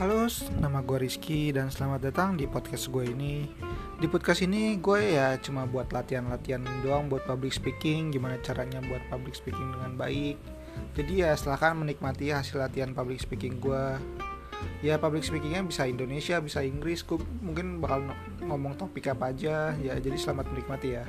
Halo, nama gue Rizky dan selamat datang di podcast gue ini. Di podcast ini gue ya cuma buat latihan-latihan doang buat public speaking, gimana caranya buat public speaking dengan baik. Jadi ya silahkan menikmati hasil latihan public speaking gue. Ya public speakingnya bisa Indonesia, bisa Inggris, gue mungkin bakal ngomong topik apa aja. Ya jadi selamat menikmati ya.